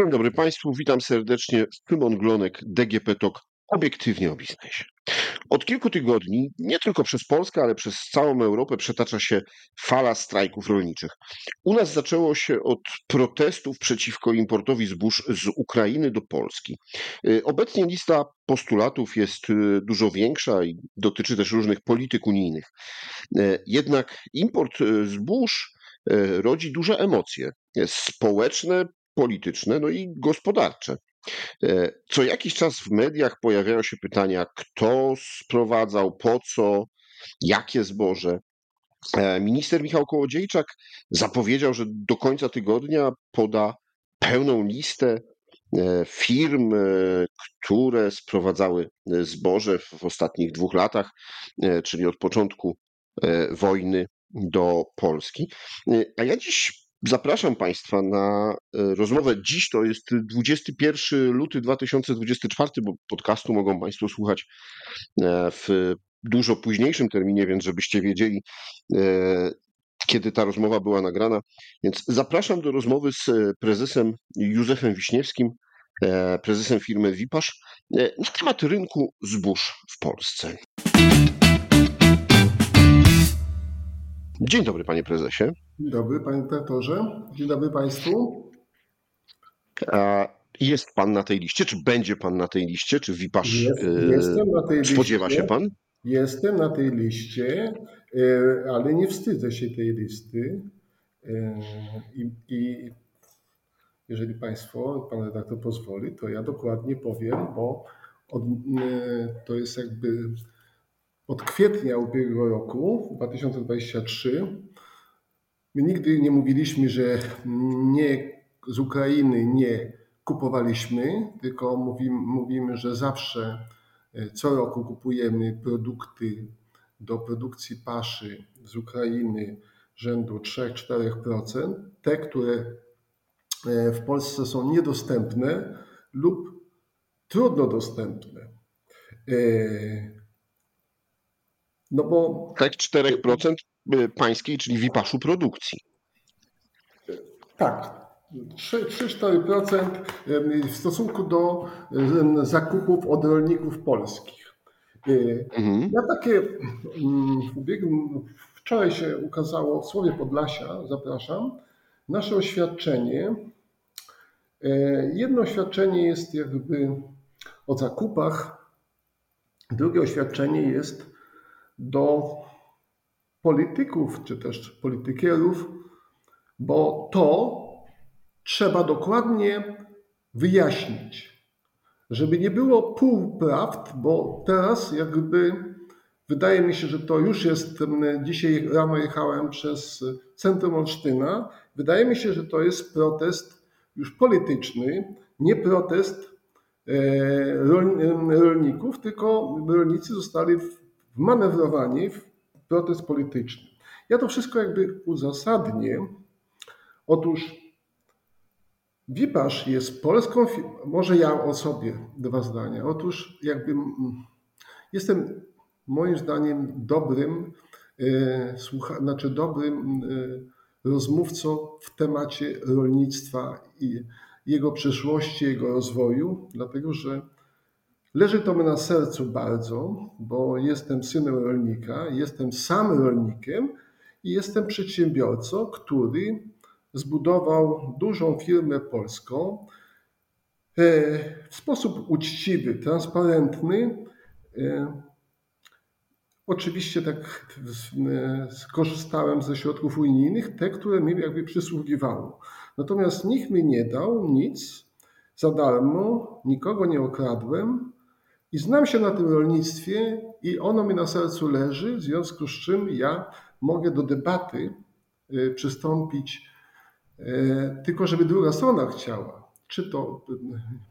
Dzień dobry Państwu, witam serdecznie. Szymon Glonek, DGP TOK, obiektywnie o biznesie. Od kilku tygodni, nie tylko przez Polskę, ale przez całą Europę przetacza się fala strajków rolniczych. U nas zaczęło się od protestów przeciwko importowi zbóż z Ukrainy do Polski. Y, Obecnie lista postulatów jest y, dużo większa i dotyczy też różnych polityk unijnych. Y, Jednak import zbóż rodzi duże emocje społeczne, polityczne, no i gospodarcze. E, Co jakiś czas w mediach pojawiają się pytania, kto sprowadzał, po co, jakie zboże. E, Minister Michał Kołodziejczak zapowiedział, że do końca tygodnia poda pełną listę e, firm, które sprowadzały zboże w ostatnich dwóch latach, czyli od początku wojny do Polski. A ja dziś Zapraszam Państwa na e, rozmowę. Dziś to jest 21 luty 2024, bo podcastu mogą Państwo słuchać e, w dużo późniejszym terminie, więc żebyście wiedzieli, e, kiedy ta rozmowa była nagrana. Więc zapraszam do rozmowy z prezesem Józefem Wiśniewskim, prezesem firmy Wipasz, na temat rynku zbóż w Polsce. Dzień dobry, panie prezesie. Dzień dobry, panie redaktorze. Dzień dobry państwu. A Jest pan na tej liście? Czy będzie pan na tej liście? Czy Wipasz Jest, e, jestem na tej spodziewa liście. się pan? Jestem na tej liście, e, ale nie wstydzę się tej listy. E, I, i jeżeli państwo, pan redaktor pozwoli, to ja dokładnie powiem, bo od, to jest jakby od kwietnia ubiegłego roku, 2023, My nigdy nie mówiliśmy, że nie z Ukrainy nie kupowaliśmy, tylko mówimy, mówimy, że zawsze e, co roku kupujemy produkty do produkcji paszy z Ukrainy rzędu 3-4%, te, które e, w Polsce są niedostępne lub trudno dostępne. No bo Tak, 4% pańskiej, czyli Wipaszu produkcji. Tak. 3-4% w stosunku do em, zakupów od rolników polskich. Y, Mhm. Ja takie mm, w ubiegłym, wczoraj się ukazało w Słowie Podlasia, zapraszam, nasze oświadczenie. Jedno oświadczenie jest jakby o zakupach, drugie oświadczenie jest do polityków czy też politykierów, bo to trzeba dokładnie wyjaśnić, żeby nie było półprawd, bo teraz jakby wydaje mi się, że to już jest, dzisiaj rano jechałem przez centrum Olsztyna, wydaje mi się, że to jest protest już polityczny, nie protest e, rolników, tylko rolnicy zostali wmanewrowani w protest polityczny. Ja to wszystko jakby uzasadnię. Otóż Wipasz jest polską może ja o sobie dwa zdania. Otóż jakby jestem moim zdaniem dobrym, e, słucha, znaczy dobrym e, rozmówcą w temacie rolnictwa i jego przyszłości, jego rozwoju, dlatego że leży to mi na sercu bardzo, bo jestem synem rolnika, jestem sam rolnikiem i jestem przedsiębiorcą, który zbudował dużą firmę polską e, w sposób uczciwy, transparentny. E, Oczywiście tak e, skorzystałem ze środków unijnych, te, które mi jakby przysługiwało. Natomiast nikt mi nie dał nic za darmo, nikogo nie okradłem i znam się na tym rolnictwie i ono mi na sercu leży, w związku z czym ja mogę do debaty e, przystąpić E, Tylko żeby druga strona chciała, czy to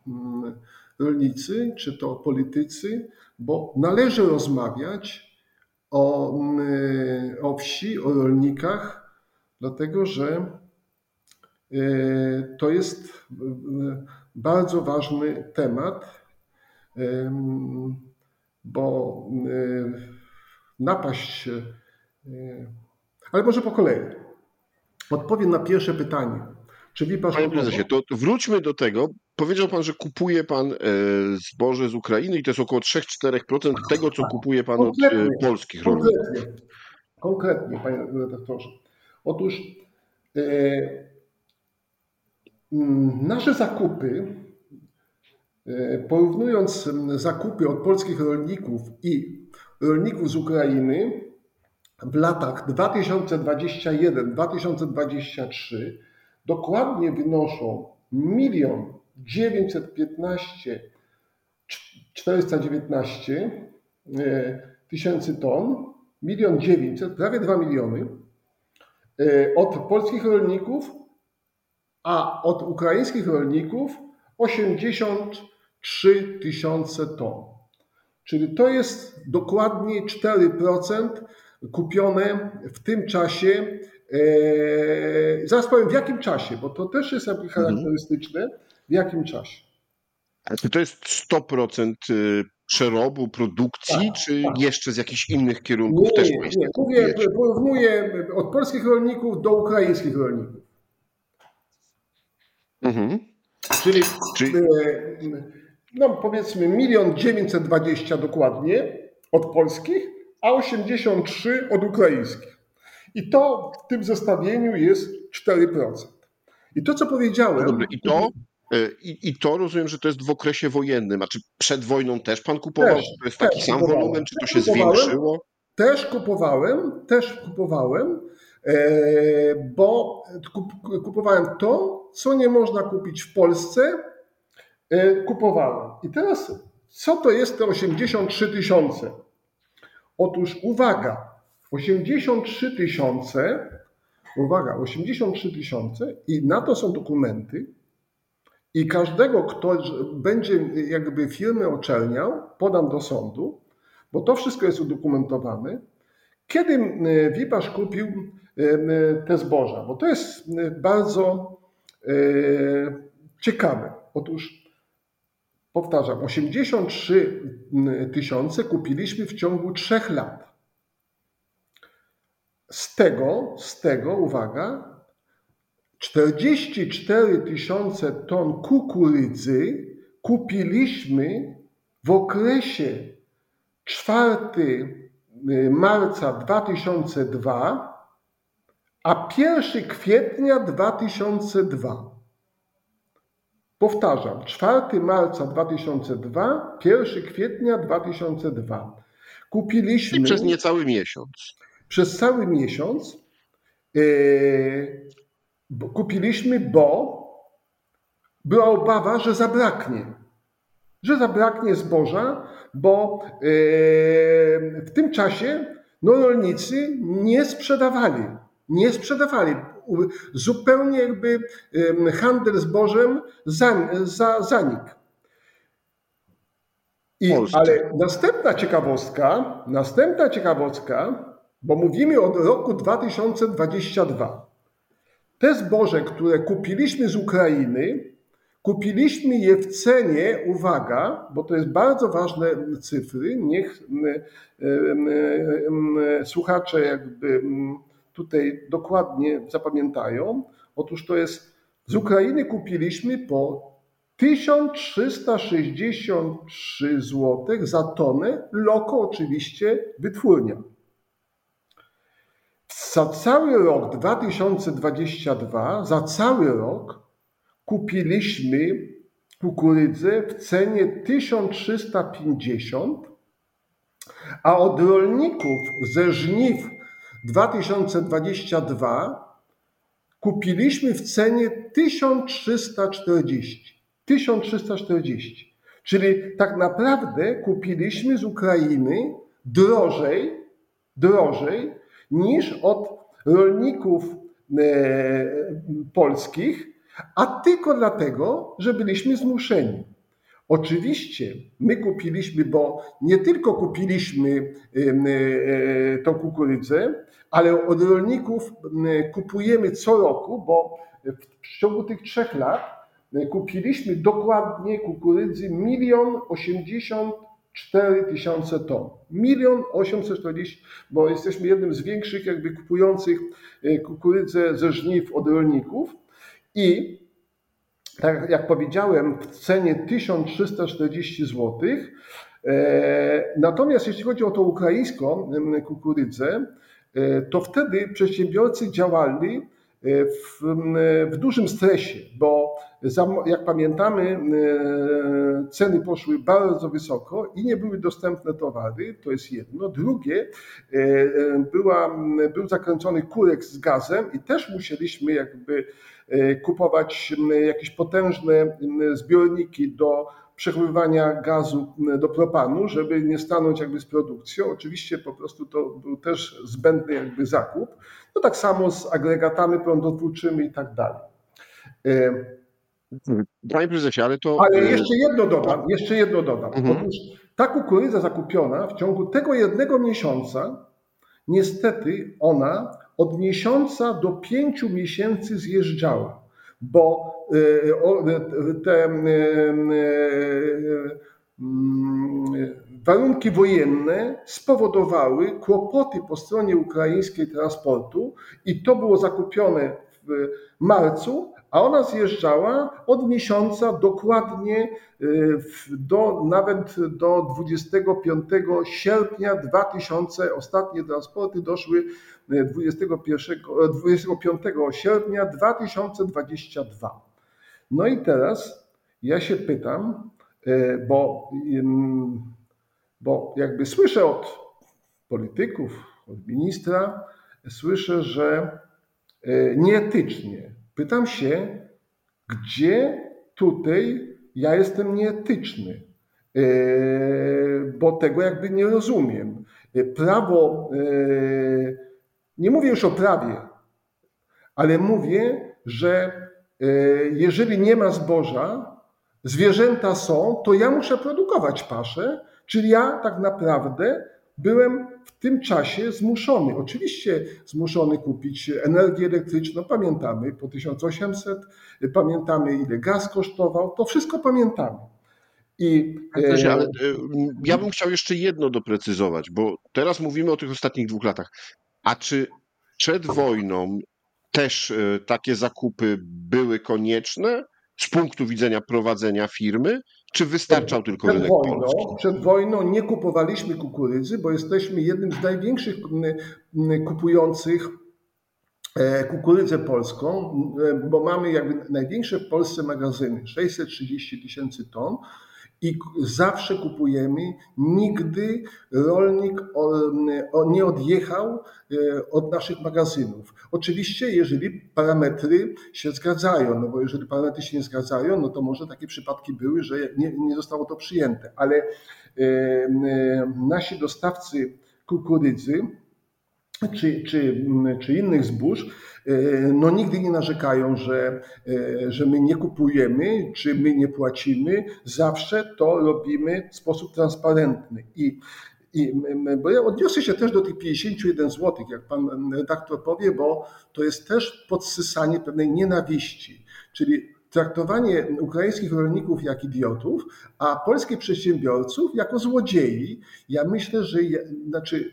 mm, rolnicy, czy to politycy, bo należy rozmawiać o, mm, o wsi, o rolnikach, dlatego że e, to jest bardzo ważny temat, em, bo mm, napaść, e, ale może po kolei. Odpowiem na pierwsze pytanie. Czy Wipasz Panie prezesie, to wróćmy do tego. Powiedział pan, że kupuje pan e, zboże z Ukrainy i to jest około 3-4% tego, co kupuje pan od e, polskich rolników. Konkretnie, konkretnie, panie redaktorze. Otóż e, nasze zakupy, E, porównując zakupy od polskich rolników i rolników z Ukrainy w latach 2021-2023 dokładnie wynoszą 1 915 419 tysięcy ton, 1 900, prawie 2 miliony e, od polskich rolników, a od ukraińskich rolników 80 3000 ton. Czyli to jest dokładnie 4% kupione w tym czasie. E, zaraz powiem w jakim czasie, bo to też jest mhm. charakterystyczne, w jakim czasie. Czy to jest 100% y, przerobu, produkcji, tak, czy tak. jeszcze z jakichś innych kierunków nie, też? Nie, nie. Mówię, porównuję od polskich rolników do ukraińskich rolników. Mhm. Czyli, Czyli... E, no powiedzmy milion dziewięćset dwadzieścia dokładnie od polskich, a 83 od ukraińskich. I to w tym zestawieniu jest 4%. I to, co powiedziałem. no dobrze, i to, y, i, i to rozumiem, że to jest w okresie wojennym, a czy przed wojną też pan kupował? Też, to jest taki sam kupowałem. wolumen, czy to się zwiększyło? Też kupowałem, też kupowałem, e, bo kup- kupowałem to, co nie można kupić w Polsce, e, kupowałem. I teraz, co to jest te 83 tysiące? Otóż uwaga, 83 tysiące, uwaga, 83 tysiące i na to są dokumenty i każdego, kto będzie jakby firmę oczerniał, podam do sądu, bo to wszystko jest udokumentowane. Kiedy e, Wipasz kupił e, te zboża? Bo to jest bardzo ciekawe. Otóż powtarzam, 83 tysiące kupiliśmy w ciągu trzech lat. Z tego, z tego, uwaga, 44 tysiące ton kukurydzy kupiliśmy w okresie 4 marca 2002, a 1 kwietnia 2002. Powtarzam, 4 marca 2002, 1 kwietnia 2002. Kupiliśmy I przez niecały miesiąc. przez cały miesiąc yy, kupiliśmy, bo była obawa, że zabraknie. Że zabraknie zboża, bo yy, w tym czasie no, rolnicy nie sprzedawali. Nie sprzedawali. Zupełnie jakby handel zbożem za, za, zanikł. I, ale następna ciekawostka, następna ciekawostka, bo mówimy od roku 2022. Te zboże, które kupiliśmy z Ukrainy, kupiliśmy je w cenie, uwaga, bo to jest bardzo ważne cyfry, niech słuchacze jakby tutaj dokładnie zapamiętają. Otóż to jest, z Ukrainy kupiliśmy po 1363 zł za tonę, loko oczywiście wytwórnia. Za cały rok 2022, za cały rok kupiliśmy kukurydzę w cenie 1350, a od rolników ze żniw 2022 kupiliśmy w cenie 1340. 1340. Czyli tak naprawdę kupiliśmy z Ukrainy drożej, drożej niż od rolników e, polskich, a tylko dlatego, że byliśmy zmuszeni. Oczywiście my kupiliśmy, bo nie tylko kupiliśmy e, e, tą kukurydzę, ale od rolników kupujemy co roku, bo w ciągu tych trzech lat e, kupiliśmy dokładnie kukurydzy milion osiemdziesiąt 4 tysiące ton. Milion 840, bo jesteśmy jednym z większych jakby kupujących kukurydzę ze żniw od rolników. I tak jak powiedziałem, w cenie 1340 zł. Natomiast jeśli chodzi o tą ukraińską kukurydzę, to wtedy przedsiębiorcy działali w, w dużym stresie, bo jak pamiętamy, ceny poszły bardzo wysoko i nie były dostępne towary, to jest jedno. Drugie, była, był zakręcony kurek z gazem i też musieliśmy jakby kupować jakieś potężne zbiorniki do przechowywania gazu do propanu, żeby nie stanąć jakby z produkcją. Oczywiście po prostu to był też zbędny jakby zakup. No tak samo z agregatami prądotwórczymi i tak dalej. Panie prezesie, ale to... Ale jeszcze jedno dodam, jeszcze jedno dodam. Mhm. Otóż ta kukurydza zakupiona w ciągu tego jednego miesiąca, niestety ona od miesiąca do pięciu miesięcy zjeżdżała, bo te warunki wojenne spowodowały kłopoty po stronie ukraińskiej transportu i to było zakupione w marcu, a ona zjeżdżała od miesiąca dokładnie do, nawet do 25 sierpnia 2000. Ostatnie transporty doszły 21, 25 sierpnia 2022. No i teraz ja się pytam, bo, bo jakby słyszę od polityków, od ministra, słyszę, że nieetycznie. Pytam się, gdzie tutaj ja jestem nieetyczny, bo tego jakby nie rozumiem. Prawo, nie mówię już o prawie, ale mówię, że jeżeli nie ma zboża, zwierzęta są, to ja muszę produkować paszę, czyli ja tak naprawdę byłem w tym czasie zmuszony, oczywiście zmuszony kupić energię elektryczną, pamiętamy po 1800, pamiętamy ile gaz kosztował, to wszystko pamiętamy. I, ale e, ja bym chciał jeszcze jedno doprecyzować, bo teraz mówimy o tych ostatnich dwóch latach. A czy przed wojną też e, takie zakupy były konieczne z punktu widzenia prowadzenia firmy, czy wystarczał tylko przed rynek wojną, polski? Przed wojną nie kupowaliśmy kukurydzy, bo jesteśmy jednym z największych kupujących e, kukurydzę polską, bo mamy jakby największe w Polsce magazyny, 630 tysięcy ton i zawsze kupujemy. Nigdy rolnik nie odjechał e, od naszych magazynów. Oczywiście, jeżeli parametry się zgadzają, no bo jeżeli parametry się nie zgadzają, no to może takie przypadki były, że nie, nie zostało to przyjęte, ale e, e, nasi dostawcy kukurydzy czy, czy, czy innych zbóż, e, no nigdy nie narzekają, że, e, że my nie kupujemy, czy my nie płacimy. Zawsze to robimy w sposób transparentny. I, i, bo ja odniosę się też do tych 51 zł, jak pan redaktor powie, bo to jest też podsysanie pewnej nienawiści, czyli traktowanie ukraińskich rolników jak idiotów, a polskich przedsiębiorców jako złodziei. Ja myślę, że znaczy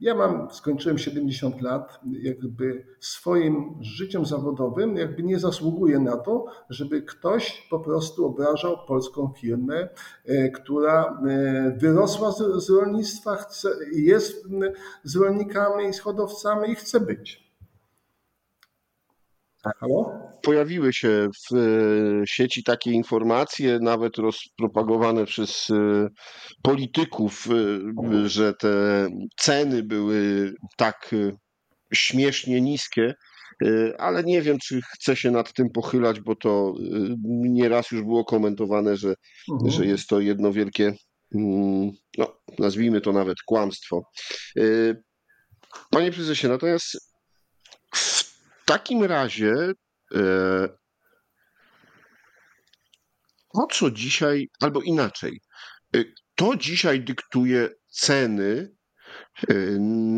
ja mam, skończyłem 70 lat, jakby swoim życiem zawodowym, jakby nie zasługuję na to, żeby ktoś po prostu obrażał polską firmę, e, która e, wyrosła z, rolnictwa, jest z rolnikami i z hodowcami i chce być. Halo? Pojawiły się w e, sieci takie informacje, nawet rozpropagowane przez e, polityków, e, że te ceny były tak śmiesznie niskie, ale nie wiem, czy chcę się nad tym pochylać, bo to nieraz już było komentowane, że, mhm. że jest to jedno wielkie, mm, no, nazwijmy to nawet kłamstwo. Panie prezesie, natomiast takim razie e, o co dzisiaj, albo inaczej, e, to dzisiaj dyktuje ceny e,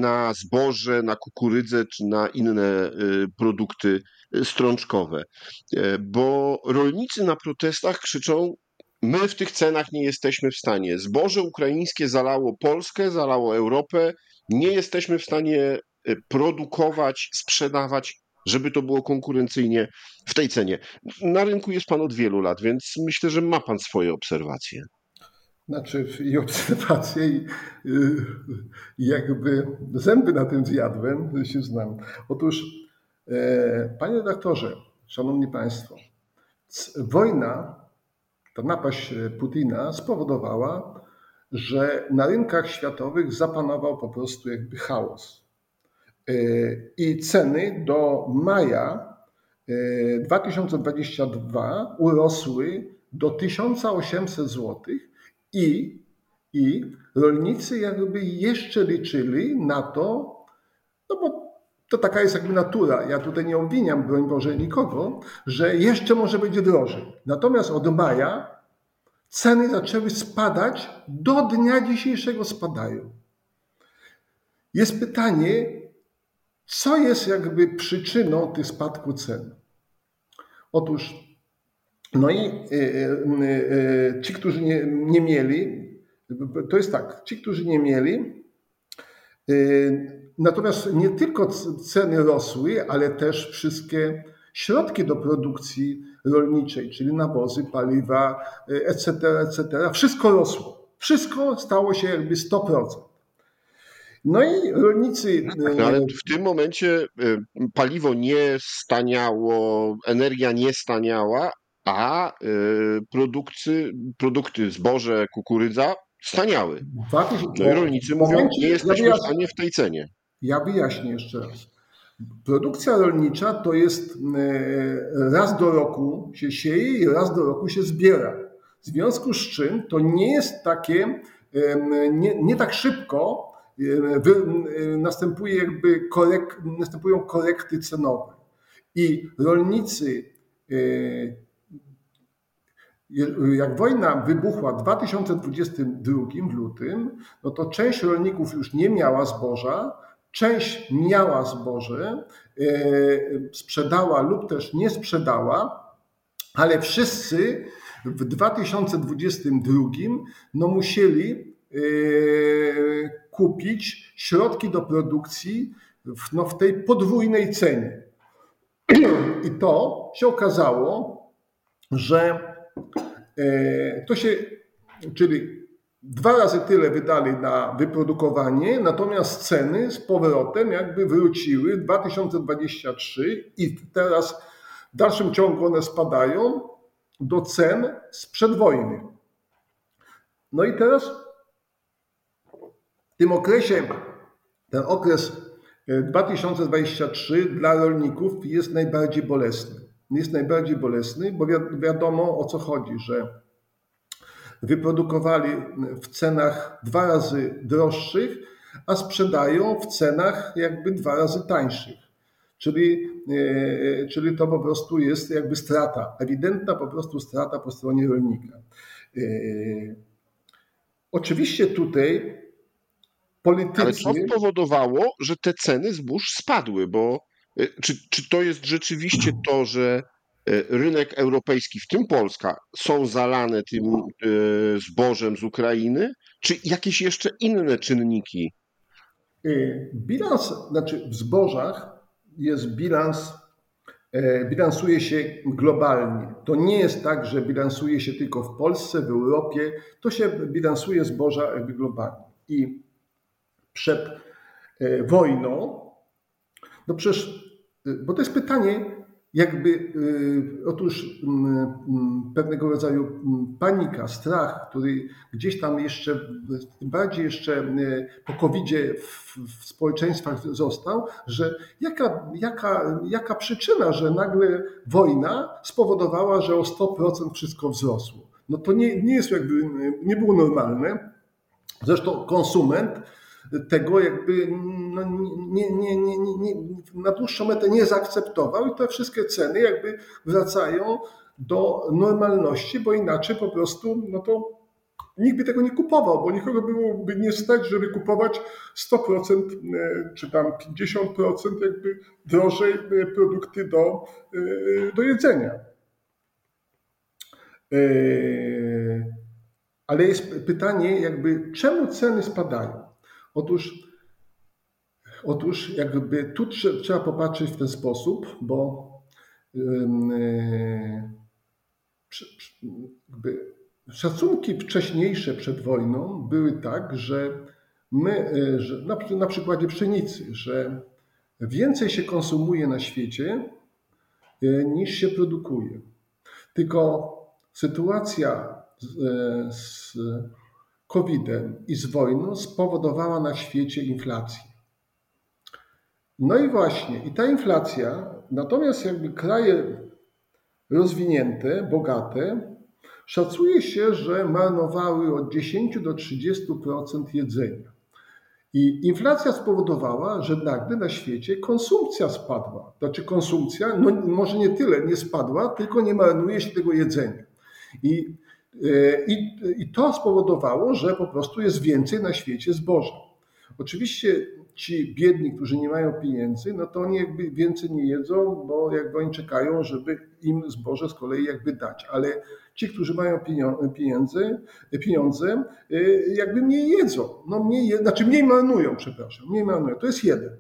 na zboże, na kukurydzę czy na inne produkty strączkowe. Bo rolnicy na protestach krzyczą: My w tych cenach nie jesteśmy w stanie. Zboże ukraińskie zalało Polskę, zalało Europę. Nie jesteśmy w stanie produkować, sprzedawać żeby to było konkurencyjnie w tej cenie. Na rynku jest pan od wielu lat, więc myślę, że ma pan swoje obserwacje. Znaczy i obserwacje i jakby zęby na tym zjadłem, się znam. Otóż, e, panie redaktorze, szanowni państwo, wojna, ta napaść Putina spowodowała, że na rynkach światowych zapanował po prostu jakby chaos. E, I ceny do maja 2022 e, urosły do 1800 zł i, i rolnicy jakby jeszcze liczyli na to, no bo to taka jest jakby natura. Ja tutaj nie obwiniam, broń Boże, nikogo, że jeszcze może będzie drożej. Natomiast od maja ceny zaczęły spadać, do dnia dzisiejszego spadają. Jest pytanie, co jest jakby przyczyną tych spadku cen? Otóż, no i y, y, y, ci, którzy nie, nie mieli, to jest tak, ci, którzy nie mieli, natomiast nie tylko ceny rosły, ale też wszystkie środki do produkcji rolniczej, czyli nawozy, paliwa, etc., etc., wszystko rosło. Wszystko stało się jakby 100%. No i rolnicy. No, ale w tym momencie y, paliwo nie staniało, energia nie staniała, a y, produkty, produkty zboże, kukurydza staniały. No i rolnicy mówią, nie jesteśmy w stanie w tej cenie. Ja wyjaśnię jeszcze raz. Produkcja rolnicza to jest raz do roku się sieje i raz do roku się zbiera. W związku z czym to nie jest takie, nie, nie tak szybko następuje jakby korek, następują korekty cenowe. I rolnicy, e, jak wojna wybuchła w 2022 w lutym, no to część rolników już nie miała zboża, część miała zboże, e, sprzedała lub też nie sprzedała, ale wszyscy w 2022 no musieli e, kupić środki do produkcji w, no, w tej podwójnej cenie. I to się okazało, że e, to się, czyli dwa razy tyle wydali na wyprodukowanie, natomiast ceny z powrotem jakby wróciły w 2023 i teraz w dalszym ciągu one spadają do cen sprzed wojny. No i teraz tym okresie, ten okres 2023 e, dla rolników jest najbardziej bolesny. Jest najbardziej bolesny, bo wiadomo o co chodzi, że wyprodukowali w cenach dwa razy droższych, a sprzedają w cenach jakby dwa razy tańszych. Czyli, e, czyli to po prostu jest jakby strata, ewidentna po prostu strata po stronie rolnika. E, oczywiście tutaj politycznie. Ale co spowodowało, że te ceny zbóż spadły? Bo y, czy, czy to jest rzeczywiście to, że y, rynek europejski, w tym Polska, są zalane tym y, zbożem z Ukrainy, czy jakieś jeszcze inne czynniki? Bilans, znaczy w zbożach jest bilans, e, bilansuje się globalnie. To nie jest tak, że bilansuje się tylko w Polsce, w Europie, to się bilansuje zboża jakby globalnie. I przed e, wojną, no przecież, e, bo to jest pytanie, jakby, e, otóż pewnego rodzaju panika, strach, który gdzieś tam jeszcze, bardziej jeszcze po covid w, w społeczeństwach został, że jaka, jaka, jaka przyczyna, że nagle wojna spowodowała, że o 100% wszystko wzrosło. No to nie, nie jest jakby, nie było normalne. Zresztą konsument tego jakby no, nie, nie, nie, nie, na dłuższą metę nie zaakceptował i te wszystkie ceny jakby wracają do normalności, bo inaczej po prostu no to nikt by tego nie kupował, bo nikogo byłoby nie stać, żeby kupować 100% e, czy tam 50% jakby drożej e, produkty do, e, do jedzenia. Ale jest pytanie jakby czemu ceny spadają? Otóż Otóż jakby tu trze- trzeba popatrzeć w ten sposób, bo e, jakby szacunki wcześniejsze przed wojną były tak, że my, e, że na, na przykładzie pszenicy, że więcej się konsumuje na świecie e, niż się produkuje. Tylko sytuacja z, z COVID-em i z wojną spowodowała na świecie inflację. No i właśnie, i ta inflacja, natomiast jakby kraje rozwinięte, bogate, szacuje się, że marnowały od 10 do 30% jedzenia. I inflacja spowodowała, że nagle na świecie konsumpcja spadła. Znaczy konsumpcja, no może nie tyle nie spadła, tylko nie marnuje się tego jedzenia. I, i, I to spowodowało, że po prostu jest więcej na świecie zboża. Oczywiście ci biedni, którzy nie mają pieniędzy, no to oni jakby więcej nie jedzą, bo jakby oni czekają, żeby im zboże z kolei jakby dać. Ale ci, którzy mają pieniądze, pieniądze jakby mniej jedzą. No mniej, znaczy mniej marnują, przepraszam, mniej marnują. To jest jeden.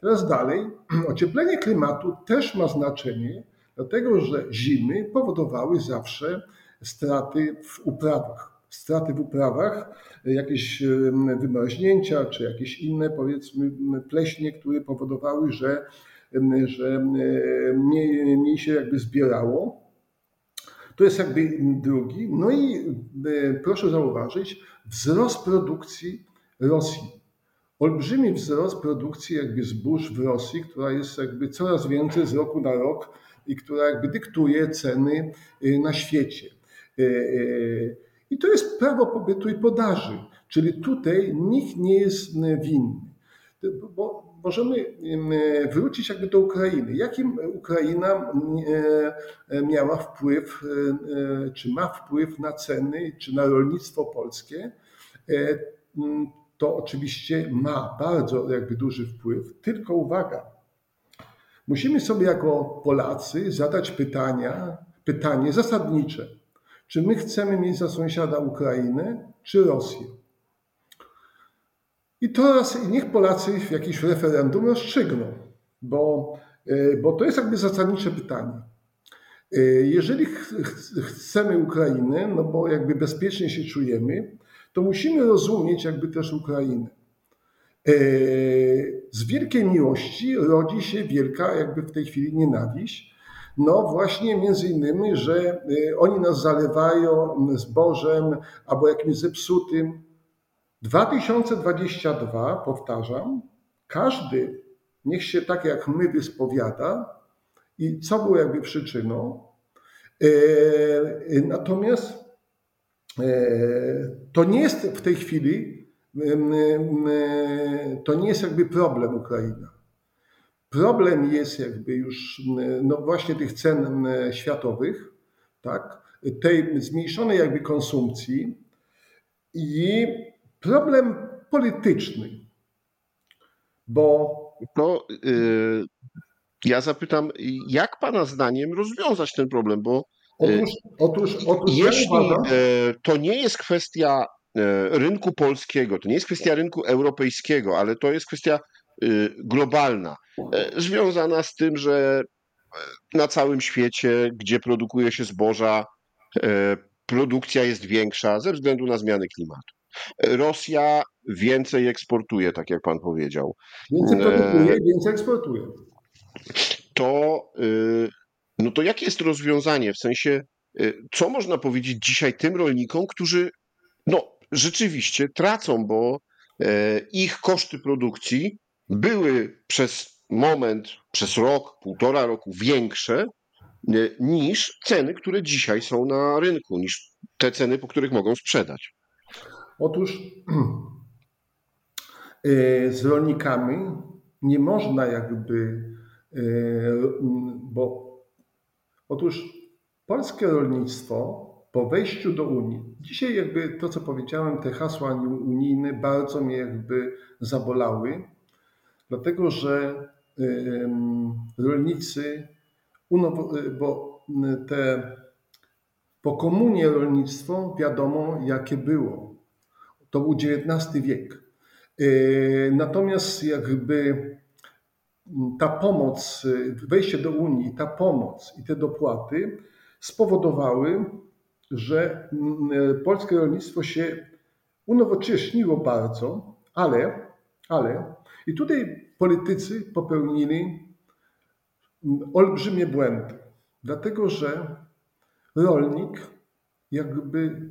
Teraz dalej, ocieplenie klimatu też ma znaczenie, dlatego że zimy powodowały zawsze straty w uprawach. Straty w uprawach, jakieś wymarznięcia, czy jakieś inne, powiedzmy, pleśnie, które powodowały, że, że mniej, mniej się jakby zbierało. To jest jakby drugi. No i y, proszę zauważyć, wzrost produkcji Rosji. Olbrzymi wzrost produkcji jakby zbóż w Rosji, która jest jakby coraz więcej z roku na rok i która jakby dyktuje ceny y, na świecie. Y, y, I to jest prawo pobytu i podaży, czyli tutaj nikt nie jest winny. Bo możemy wrócić jakby do Ukrainy. Jakim Ukraina miała wpływ, czy ma wpływ na ceny, czy na rolnictwo polskie? To oczywiście ma bardzo jakby duży wpływ, tylko uwaga, musimy sobie jako Polacy zadać pytania, pytanie zasadnicze. Czy my chcemy mieć za sąsiada Ukrainę czy Rosję? I teraz niech Polacy w jakimś referendum rozstrzygną, bo, y, bo to jest jakby zasadnicze pytanie. Y, Jeżeli ch- ch- chcemy Ukrainę, no bo jakby bezpiecznie się czujemy, to musimy rozumieć jakby też Ukrainę. Y, Z wielkiej miłości rodzi się wielka jakby w tej chwili nienawiść. No właśnie między innymi, że y, oni nas zalewają zbożem albo jakimś zepsutym. 2022, powtarzam, każdy niech się tak jak my wyspowiada i co było jakby przyczyną. E, Natomiast e, to nie jest w tej chwili, e, to nie jest jakby problem Ukraina. Problem jest jakby już m, no właśnie tych cen m, światowych, tak, tej zmniejszonej jakby konsumpcji i problem polityczny, bo To y, ja zapytam, jak Pana zdaniem rozwiązać ten problem, bo otóż, otóż, otóż ja jeśli e, to nie jest kwestia e, rynku polskiego, to nie jest kwestia rynku europejskiego, ale to jest kwestia y, globalna, e, związana z tym, że e, na całym świecie, gdzie produkuje się zboża, e, produkcja jest większa ze względu na zmiany klimatu. Rosja więcej eksportuje, tak jak pan powiedział. więcej produkuje, więcej eksportuje. To, y, no to jakie jest rozwiązanie? W sensie, y, co można powiedzieć dzisiaj tym rolnikom, którzy no, rzeczywiście tracą, bo ich koszty produkcji były przez moment, przez rok, półtora roku większe e, niż ceny, które dzisiaj są na rynku, niż te ceny, po których mogą sprzedać. Otóż e, z rolnikami nie można jakby, e, bo otóż polskie rolnictwo po wejściu do Unii, dzisiaj jakby to, co powiedziałem, te hasła unijne bardzo mnie jakby zabolały, dlatego że em, rolnicy, unowo- bo te po komunie rolnictwo wiadomo jakie było. To był XIX wiek. Natomiast jakby ta pomoc, wejście do Unii, ta pomoc i te dopłaty spowodowały, że polskie rolnictwo się unowocześniło bardzo, ale, ale i tutaj politycy popełnili olbrzymie błędy, dlatego że rolnik jakby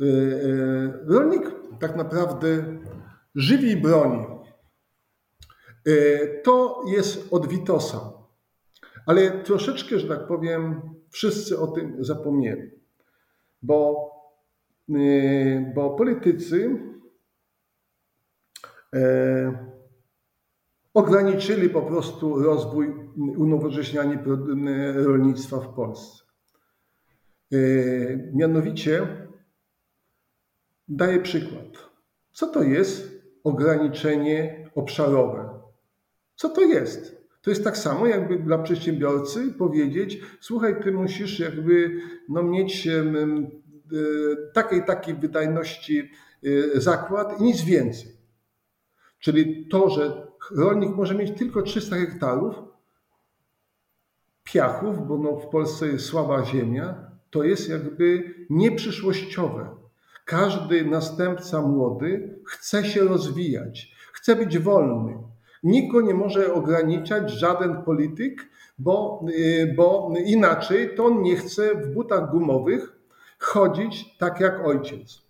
e, e, rolnik tak naprawdę żywi i broni. E, to jest od Witosa, ale troszeczkę, że tak powiem, wszyscy o tym zapomnieli, bo, bo politycy ograniczyli po prostu rozwój, unowocześnianie rolnictwa w Polsce. E, mianowicie daję przykład. Co to jest ograniczenie obszarowe? Co to jest? To jest tak samo, jakby dla przedsiębiorcy powiedzieć: Słuchaj, ty musisz jakby no, mieć e, takiej takiej wydajności e, zakład i nic więcej. Czyli to, że rolnik może mieć tylko 300 hektarów piachów, bo no w Polsce jest słaba ziemia, to jest jakby nieprzyszłościowe. Każdy następca młody chce się rozwijać, chce być wolny. Nikt nie może ograniczać, żaden polityk, bo, y, bo inaczej to on nie chce w butach gumowych chodzić tak jak ojciec.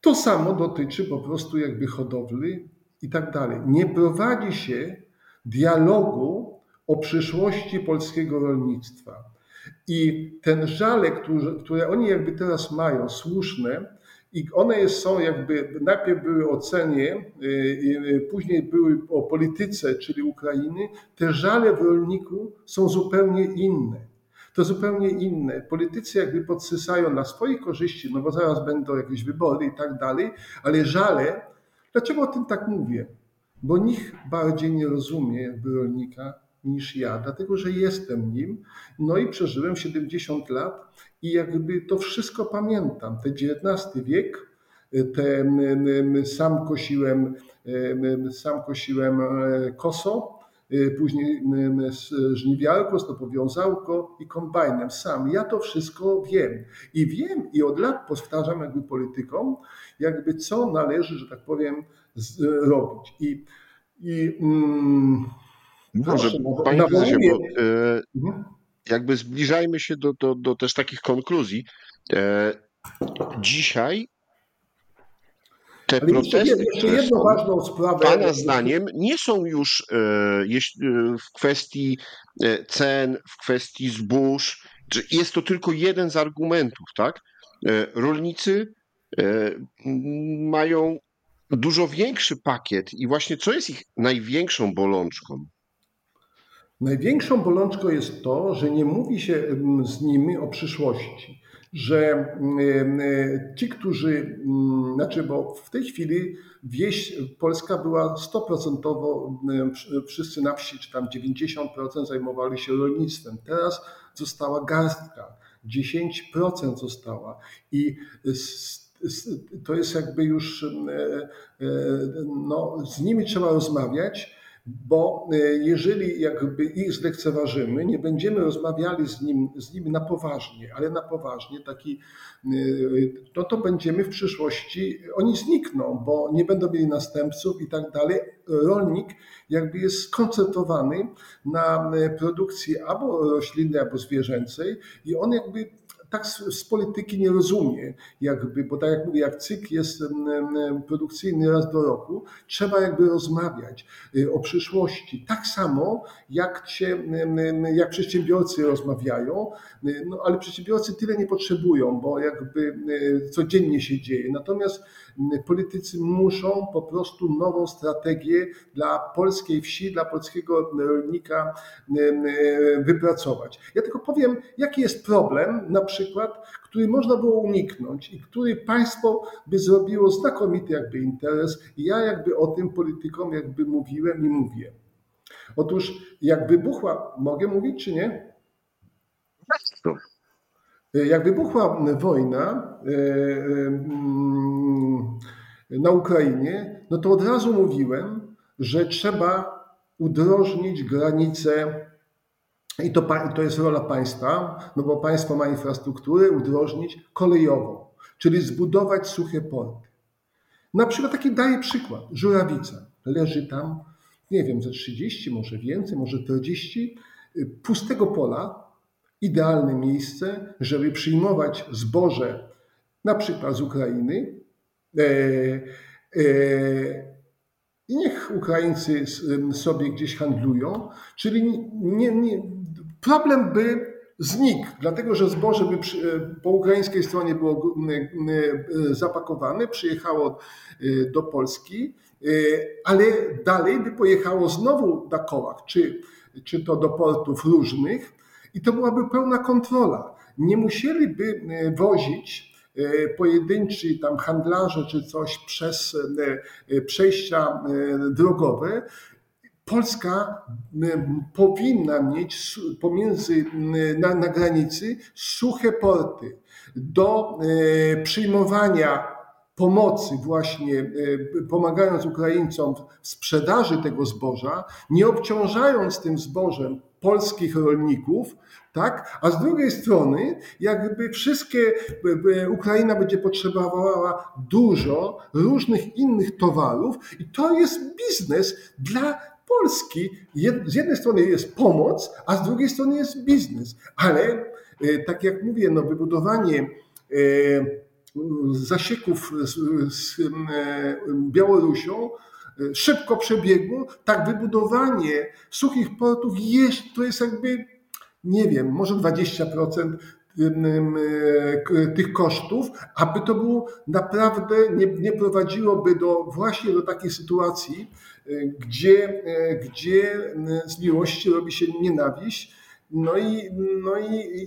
To samo dotyczy po prostu jakby hodowli i tak dalej. Nie prowadzi się dialogu o przyszłości polskiego rolnictwa. I ten żale, które, które oni jakby teraz mają, słuszne, i one są jakby, najpierw były o cenie, y, y, później były o polityce, czyli Ukrainy, te żale w rolniku są zupełnie inne. To zupełnie inne. Politycy jakby podsysają na swoje korzyści, no bo zaraz będą jakieś wybory i tak dalej, ale żale Dlaczego o tym tak mówię? Bo nikt bardziej nie rozumie jakby rolnika niż ja, dlatego że jestem nim. No i przeżyłem 70 lat i jakby to wszystko pamiętam. Te XIX wiek, te, sam kosiłem, sam kosiłem e, koso, e, później żniwiarko, stopowiązałko i kombajnem sam. Ja to wszystko wiem. I wiem i od lat powtarzam jakby politykom, jakby co należy, że tak powiem, robić. I, i mm, Dobrze, panie prezesie, bo e, mhm. jakby zbliżajmy się do, do, do też takich konkluzji. E, dzisiaj te Ale protesty, jeszcze, jedną ważną sprawę. Pana zdaniem nie są już e, e, w kwestii e, cen, w kwestii zbóż. Jest to tylko jeden z argumentów, tak? Rolnicy mają dużo większy pakiet i właśnie co jest ich największą bolączką? Największą bolączką jest to, że nie mówi się z nimi o przyszłości, że ci, którzy, znaczy, bo w tej chwili wieś polska była 100%, wszyscy na wsi, czy tam 90% zajmowali się rolnictwem. Teraz została garstka, 10% została i to jest jakby już, e, e, no, z nimi trzeba rozmawiać, bo e, jeżeli jakby ich zlekceważymy, nie będziemy rozmawiali z, nim, z nimi na poważnie, ale na poważnie, taki, no to będziemy w przyszłości, oni znikną, bo nie będą mieli następców i tak dalej. Rolnik jakby jest skoncentrowany na produkcji albo roślinnej, albo zwierzęcej i on jakby tak z, polityki nie rozumie, jakby, bo tak jak mówię, jak cykl jest produkcyjny raz do roku, trzeba jakby rozmawiać y, o przyszłości. Tak samo jak, się, jak przedsiębiorcy rozmawiają, y, no, ale przedsiębiorcy tyle nie potrzebują, bo jakby y, codziennie się dzieje. Natomiast politycy muszą po prostu nową strategię dla polskiej wsi, dla polskiego rolnika wypracować. Ja tylko powiem, jaki jest problem, na przykład, który można było uniknąć i który państwo by zrobiło znakomity jakby interes. Ja jakby o tym politykom jakby mówiłem i mówię. Otóż jak wybuchła, mogę mówić czy nie? Jak wybuchła wojna, e, e, na Ukrainie, no to od razu mówiłem, że trzeba udrożnić granice i to, to jest rola państwa, no bo państwo ma infrastrukturę, udrożnić kolejową, czyli zbudować suche porty. Na przykład taki daję przykład. Żurawica leży tam, nie wiem, ze 30, może więcej, może 40 y, pustego pola, idealne miejsce, żeby przyjmować zboże, na przykład z Ukrainy. E, e, I niech Ukraińcy sobie gdzieś handlują, czyli nie, nie, problem by znikł, dlatego że zboże by przy, e, po ukraińskiej stronie było zapakowane, przyjechało do Polski, ale dalej by pojechało znowu na kołach, czy, czy to do portów różnych, i to byłaby pełna kontrola. Nie musieliby e, wozić e, pojedynczy tam handlarze czy coś przez e, przejścia drogowe. Polska powinna mieć pomiędzy na, na granicy suche porty do przyjmowania pomocy, właśnie pomagając Ukraińcom w sprzedaży tego zboża, nie obciążając tym zbożem polskich rolników, tak? A z drugiej strony, jakby wszystkie, Ukraina będzie potrzebowała dużo różnych innych towarów i to jest biznes dla Polski. Z jednej strony jest pomoc, a z drugiej strony jest biznes. Ale e, tak jak mówię, no wybudowanie e, zasieków z, z e, Białorusią szybko przebiegło, tak wybudowanie suchych portów jest, to jest jakby, nie wiem, może 20% tych kosztów, aby to było naprawdę, nie, nie prowadziłoby do właśnie do takiej sytuacji, gdzie, gdzie z miłości robi się nienawiść. No i, no i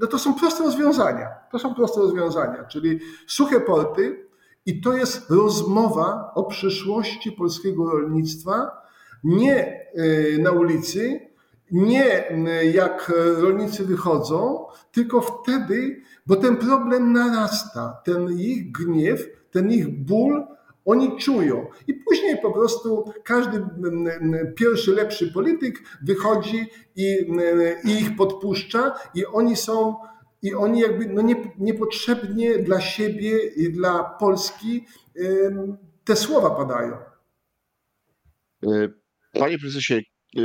no to są proste rozwiązania. To są proste rozwiązania, czyli suche porty, i to jest rozmowa o przyszłości polskiego rolnictwa, nie y, na ulicy, nie y, jak rolnicy wychodzą, tylko wtedy, bo ten problem narasta, ten ich gniew, ten ich ból, oni czują. I później po prostu każdy pierwszy, lepszy polityk wychodzi i, i ich podpuszcza, i oni są i oni jakby no nie, niepotrzebnie dla siebie i dla Polski te słowa padają. E, panie prezesie, e,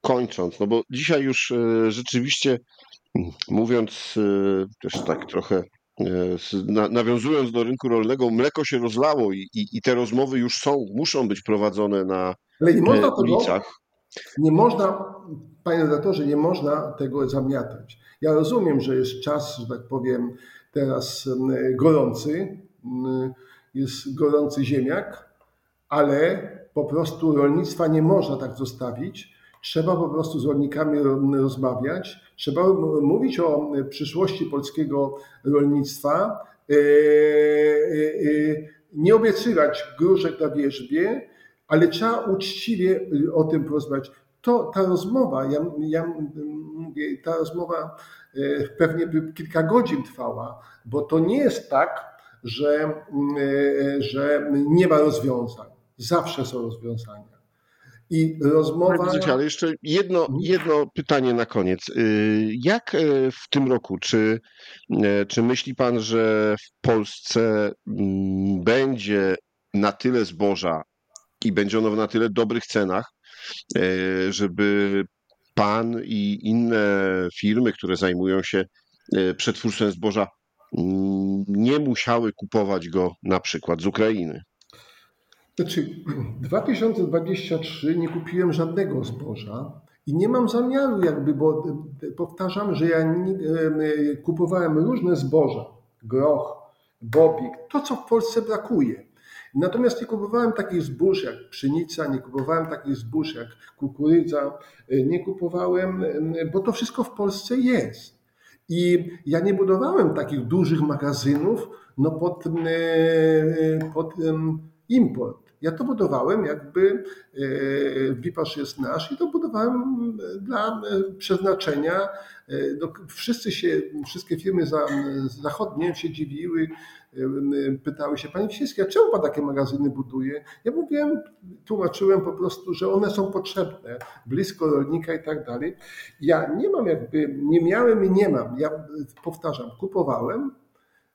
kończąc, no bo dzisiaj już e, rzeczywiście mówiąc też tak trochę nawiązując do rynku rolnego, mleko się rozlało i, i, i te rozmowy już są, muszą być prowadzone na Ale nie można ulicach. Nie można, panie redaktorze, nie można tego zamiatać. Ja rozumiem, że jest czas, że tak powiem, teraz gorący, jest gorący ziemiak, ale po prostu rolnictwa nie można tak zostawić. Trzeba po prostu z rolnikami rozmawiać, trzeba mówić o przyszłości polskiego rolnictwa, e, e, e, nie obiecywać gruszek na wierzbie, ale trzeba uczciwie o tym porozmawiać to ta rozmowa, ja, ja mówię, ta rozmowa e, pewnie by kilka godzin trwała, bo to nie jest tak, że, e, że nie ma rozwiązań. Zawsze są rozwiązania. I rozmowa. Ale jeszcze jedno, mhm. jedno pytanie na koniec. Y, jak w tym roku, czy, czy myśli Pan, że w Polsce mm, będzie na tyle zboża i będzie ono w na tyle dobrych cenach, E, żeby pan i inne firmy, które zajmują się e, przetwórstwem zboża, mm, nie musiały kupować go na przykład z Ukrainy. Znaczy, 2023 nie kupiłem żadnego zboża i nie mam zamiaru, jakby, bo e, powtarzam, że ja kupowałem różne zboża, groch, bobik, to co w Polsce brakuje. Natomiast nie kupowałem takich zbóż jak pszenica, nie kupowałem takich zbóż jak kukurydza, y, nie kupowałem, y, bo to wszystko w Polsce jest. I ja nie budowałem takich dużych magazynów no pod, y, pod import. Ja to budowałem jakby Wipasz jest nasz i to budowałem dla przeznaczenia. Wszyscy się, wszystkie firmy za, zachodnie się dziwiły, pytały się, Panie Wsiński, a czemu Pan takie magazyny buduje? Ja mówiłem, tłumaczyłem po prostu, że one są potrzebne, blisko rolnika i tak dalej. Ja nie mam jakby, nie miałem i nie mam. Ja powtarzam, kupowałem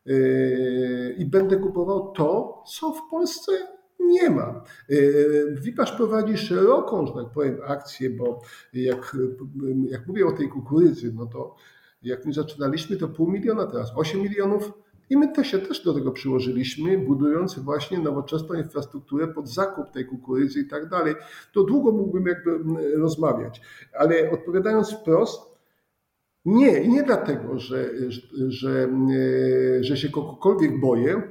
yy, i będę kupował to, co w Polsce nie ma. Yy, Wipasz prowadzi szeroką, że tak powiem, akcję, bo jak, jak mówię o tej kukurydzy, no to jak my zaczynaliśmy, to pół miliona, teraz 8 milionów. I my też się też do tego przyłożyliśmy, budując właśnie nowoczesną infrastrukturę pod zakup tej kukurydzy i tak dalej. To długo mógłbym jakby mm, rozmawiać, ale odpowiadając wprost, nie, nie dlatego, że, że, e, że się kogokolwiek boję.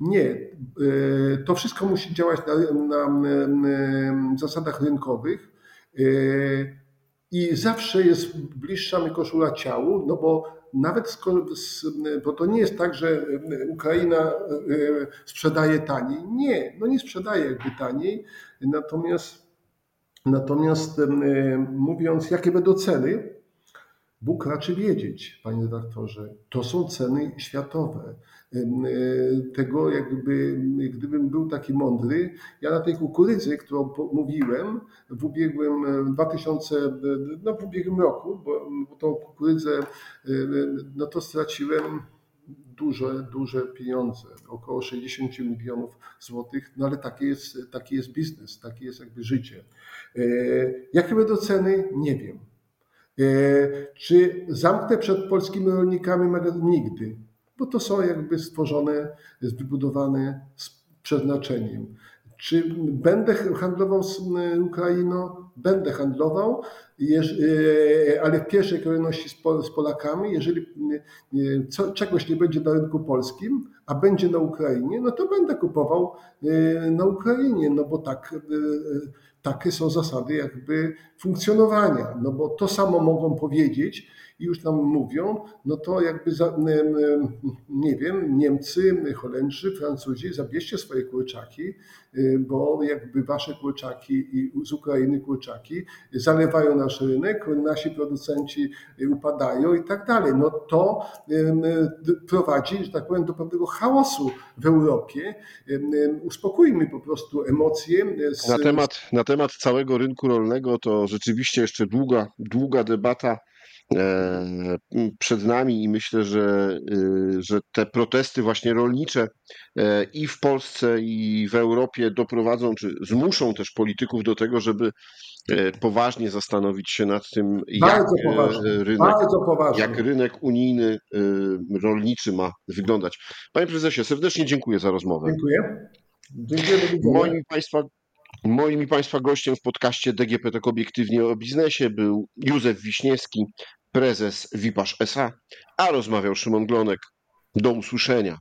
Nie, e, to wszystko musi działać na, na, na zasadach rynkowych e, i zawsze jest bliższa mi koszula ciału, no bo nawet bo to nie jest tak, że Ukraina e, sprzedaje taniej. Nie, no nie sprzedaje jakby taniej. Natomiast, natomiast e, mówiąc, jakie będą ceny, Bóg raczy wiedzieć, panie redaktorze, to są ceny światowe. E, Tego jakby, gdybym był taki mądry, ja na tej kukurydzy, którą mówiłem w ubiegłym e, 2000, e, no w ubiegłym roku, bo, bo tą kukurydzę, e, no to straciłem duże, duże pieniądze, około 60 milionów złotych, no ale taki jest, taki jest biznes, takie jest jakby życie. Jakie będą ceny? Nie wiem. E, Czy zamknę przed polskimi rolnikami magazyn? Nigdy, bo to są jakby stworzone, wybudowane z przeznaczeniem. Czy będę handlował z e, Ukrainą? Będę handlował, e, ale w pierwszej kolejności z, Pol- z Polakami. Jeżeli e, czegoś nie będzie na rynku polskim, a będzie na Ukrainie, no to będę kupował e, na Ukrainie, no bo tak, takie są zasady jakby funkcjonowania, no bo to samo mogą powiedzieć i już nam mówią, no to jakby za, nie wiem, Niemcy, Holendrzy, Francuzi, zabierzcie swoje kurczaki, bo jakby wasze kurczaki i z Ukrainy kurczaki zalewają nasz rynek, nasi producenci upadają i tak dalej. No to prowadzi, że tak powiem, do pewnego chaosu w Europie. Uspokójmy po prostu emocje. z- Na temat, na temat całego rynku rolnego to rzeczywiście jeszcze długa, długa debata przed nami i myślę, że, y, że te protesty właśnie rolnicze e, i w Polsce i w Europie doprowadzą, czy zmuszą też polityków do tego, żeby e, poważnie zastanowić się nad tym, jak e, rynek jak rynek unijny rolniczy ma wyglądać. Panie prezesie, serdecznie dziękuję za rozmowę. Dziękuję. Moim Państwa, moim i Państwa gościem w podcaście DGP tak obiektywnie o biznesie był Józef Wiśniewski, prezes Wipasz SA, a rozmawiał Szymon Glonek. Do usłyszenia.